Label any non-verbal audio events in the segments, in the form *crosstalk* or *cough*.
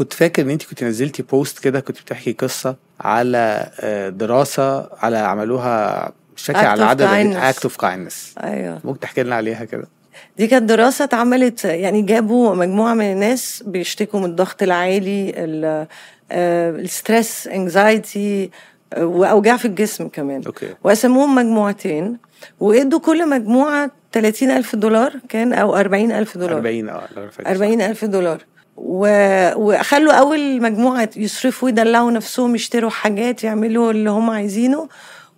كنت فاكر إن انت كنت نزلتي بوست كده كنت بتحكي قصة على آه، دراسة على عملوها act على عدد. act of kindness أيوه. ممكن تحكي لنا عليها كده؟ دي كانت دراسة اتعملت يعني جابوا مجموعة من الناس بيشتكوا من الضغط العالي ال- آه، ال stress anxiety وأوجاع في الجسم كمان. okay. وقسموهم مجموعتين وإدوا كل مجموعة 30 ألف دولار كان أو 40 ألف دولار. 40 آه لو أنا فاكر صح. 40 ألف دولار. وخلوا أول مجموعة يصرفوا يدلعوا نفسهم يشتروا حاجات يعملوا اللي هم عايزينه.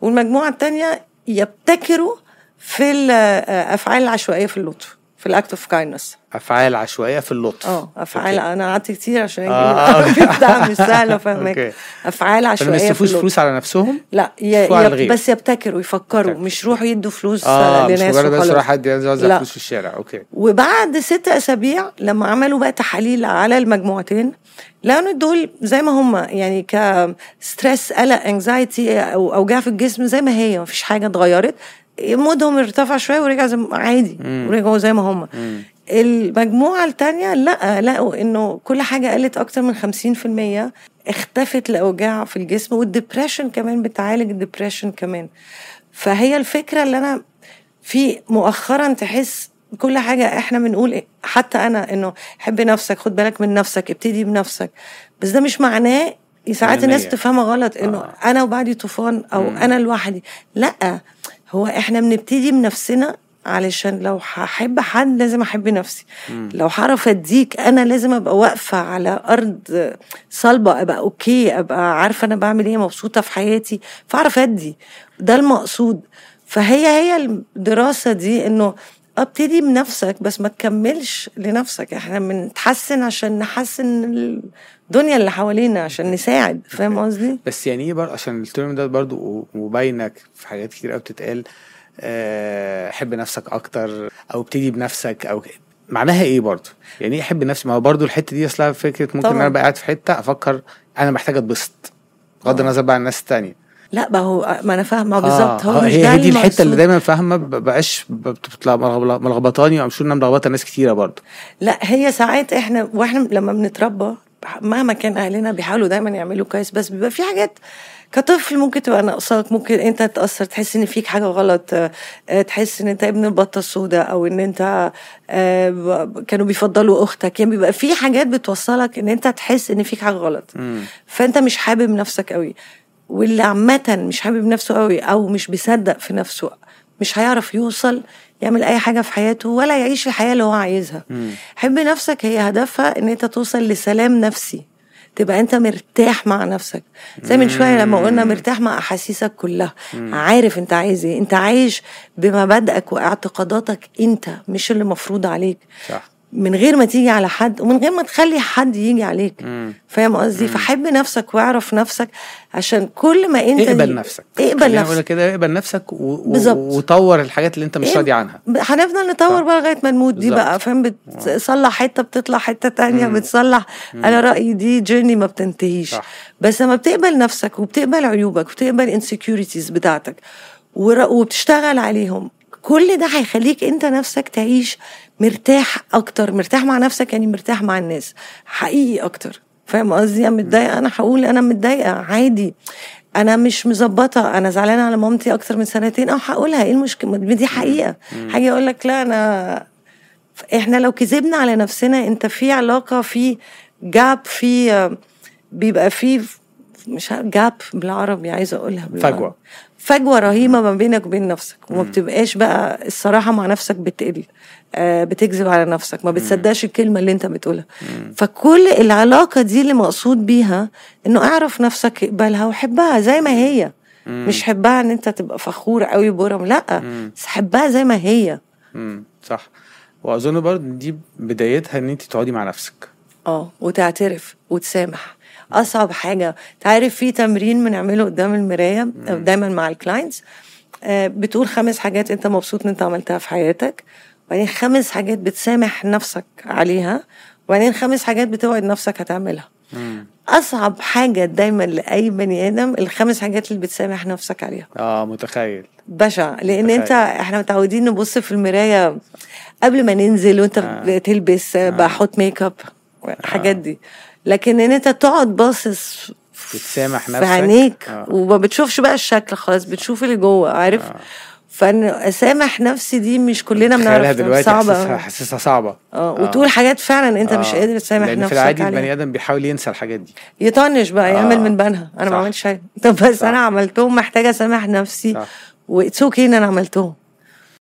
والمجموعة التانية يبتكروا في الأفعال العشوائية في اللطف. في ال act of kindness أفعال عشوائية في اللطف آه أفعال okay. أنا قعدت كتير عشان آه. أجيب *laughs* بتاع مش سهله. فاهمك أفعال عشوائية في يصرفوش فلوس على نفسهم لا ي... ي... بس يبتكروا يفكروا. مش يروحوا يدوا فلوس مش لناس مجرد بس. راح حد يوزع. فلوس في الشارع okay وبعد ست أسابيع لما عملوا بقى تحاليل على المجموعتين لقوا إن دول زي ما هم يعني ك stress قلق anxiety أو أوجاع في الجسم زي ما هي مفيش حاجة اتغيرت مودهم ارتفع شوية ورجع زي عادي. ورجعوا زي ما هم. المجموعة التانية لا لقوا إنه كل حاجة قلت أكتر من 50% اختفت الاوجاع في الجسم وال depression كمان بتعالج ال depression كمان فهي الفكرة اللي أنا في مؤخرا تحس كل حاجة إحنا بنقول إيه، حتى أنا إنه حب نفسك خد بالك من نفسك ابتدي بنفسك بس ده مش معناه ساعات الناس. تفهمها غلط إنه آه. أنا وبعدي طوفان أو مم. أنا لوحدي لا هو إحنا بنبتدي بنفسنا علشان لو هحب حد لازم أحب نفسي. مم. لو هعرف أديك أنا لازم أبقى واقفة على أرض صلبة أبقى أوكي أبقى عارفة أنا بعمل إيه مبسوطة في حياتي فأعرف أدي. ده المقصود. فهي هي الدراسة دي إنه ابتدي بنفسك بس ما تكملش لنفسك إحنا بنتحسن عشان نحسن الدنيا اللي حوالينا عشان نساعد فاهم. قصدي؟ بس يعني إيه برضه عشان الترم ده برضه مبينك في حاجات كتير قوي بتتقال آه، حب نفسك أكتر أو ابتدي بنفسك أو. معناها إيه برضه؟ يعني إيه احب نفسي؟ ما هو برضه الحتة دي أصلها فكرة ممكن طبعاً. أنا أبقى قاعد في حتة أفكر أنا محتاج أتبسط بغض. النظر بقى عن الناس التانية لا ما هو ما أنا فاهمة بالظبط آه، هو آه، مش هي دي الحتة اللي. دايما فاهمة ما بقاش بتطلع ملخبطاني شور إنها ملخبطة ناس كتيرة برضه لا هي ساعات إحنا وإحنا لما بنتربى مهما كان أهلنا بيحاولوا دايما يعملوا كويس بس بيبقى في حاجات كطفل ممكن تبقى ناقصاك ممكن أنت تتاثر تحس إن فيك حاجة غلط آه، تحس إن أنت ابن البطة السوداء أو إن أنت آه، كانوا بيفضلوا أختك يعني بيبقى في حاجات بتوصلك إن أنت تحس إن فيك حاجة غلط. فأنت مش حابب نفسك قوي واللي عامة مش حابب نفسه قوي أو مش بيصدق في نفسه مش هيعرف يوصل يعمل أي حاجة في حياته ولا يعيش الحياة اللي هو عايزها. مم. حب نفسك هي هدفها إن أنت توصل لسلام نفسي. تبقى أنت مرتاح مع نفسك. زي من شوية لما قلنا مرتاح مع أحاسيسك كلها. عارف أنت عايز إيه. أنت عايش بمبادئك وإعتقاداتك أنت مش اللي مفروض عليك. صح. من غير ما تيجي على حد ومن غير ما تخلي حد يجي عليك مم. فاهم قصدي فحب نفسك واعرف نفسك عشان كل ما انت اقبل نفسك اقبل نفسك كده اقبل نفسك و... و... وطور الحاجات اللي انت مش إيه؟ راضي عنها هنفضل نطور. بقى لغاية ما نموت دي. بقى فاهم بتصلح حتة بتطلع حتة تانية مم. بتصلح أنا رأيي دي جيرني ما بتنتهيش صح. بس لما بتقبل نفسك وبتقبل عيوبك وبتقبل انسكيورتيز بتاعتك وبتشتغل عليهم كل ده هيخليك انت نفسك تعيش مرتاح أكتر مرتاح مع نفسك يعني مرتاح مع الناس. حقيقي أكتر. فاهم قصدي؟ أنا متضايقة أنا هقول أنا متضايقة عادي. أنا مش مظبطة أنا زعلانة على مامتي أكتر من سنتين أو هقولها. إيه المشكلة؟ دي حقيقة. هاجي أقول لك لا أنا إحنا لو كذبنا على نفسنا أنت في علاقة في جاب في بيبقى في مش جاب بالعربي عايزة أقولها بالعربي. فجوة. فجوة رهيبة ما بينك وبين نفسك وما بتبقاش بقى الصراحة مع نفسك بتقل آه بتكذب على نفسك ما بتصدقش الكلمة اللي انت بتقولها فكل العلاقة دي اللي مقصود بيها إنه اعرف نفسك اقبلها وحبها زي ما هي مش حبها إن انت تبقى فخور قوي برم لأ بس حبها زي ما هي. صح وأظن برضه دي بدايتها إن انت تقعدي مع نفسك آه وتعترف وتسامح أصعب حاجة. تعرف في تمرين بنعمله قدام المراية دايما مع الكلاينتس آه، بتقول خمس حاجات أنت مبسوط إن أنت عملتها في حياتك. وبعدين خمس حاجات بتسامح نفسك عليها. وبعدين خمس حاجات بتوعد نفسك هتعملها. مم. أصعب حاجة دايما لأي بني آدم الخمس حاجات اللي بتسامح نفسك عليها. آه متخيل. بشع. لأن متخيل. انت إحنا متعودين نبص في المراية قبل ما ننزل وأنت آه. بتلبس آه. بحط make up الحاجات دي. لكن إن أنت تقعد باصص بتسامح في نفسك. عينيك آه. وما بتشوفش بقى الشكل خلاص بتشوف اللي جوه عارف آه. فإن أسامح نفسي دي مش كلنا بنعرف دلوقتي صعبة حاسسها صعبة آه وتقول حاجات فعلا أنت مش آه. قادر تسامح لأن نفسك في العادي. البني آدم بيحاول ينسى الحاجات دي يطنش بقى يعمل آه. من بنها أنا. ما عملتش حاجة *laughs* طب بس صح. أنا عملتهم محتاجة أسامح نفسي. و it's okay إن أنا عملتهم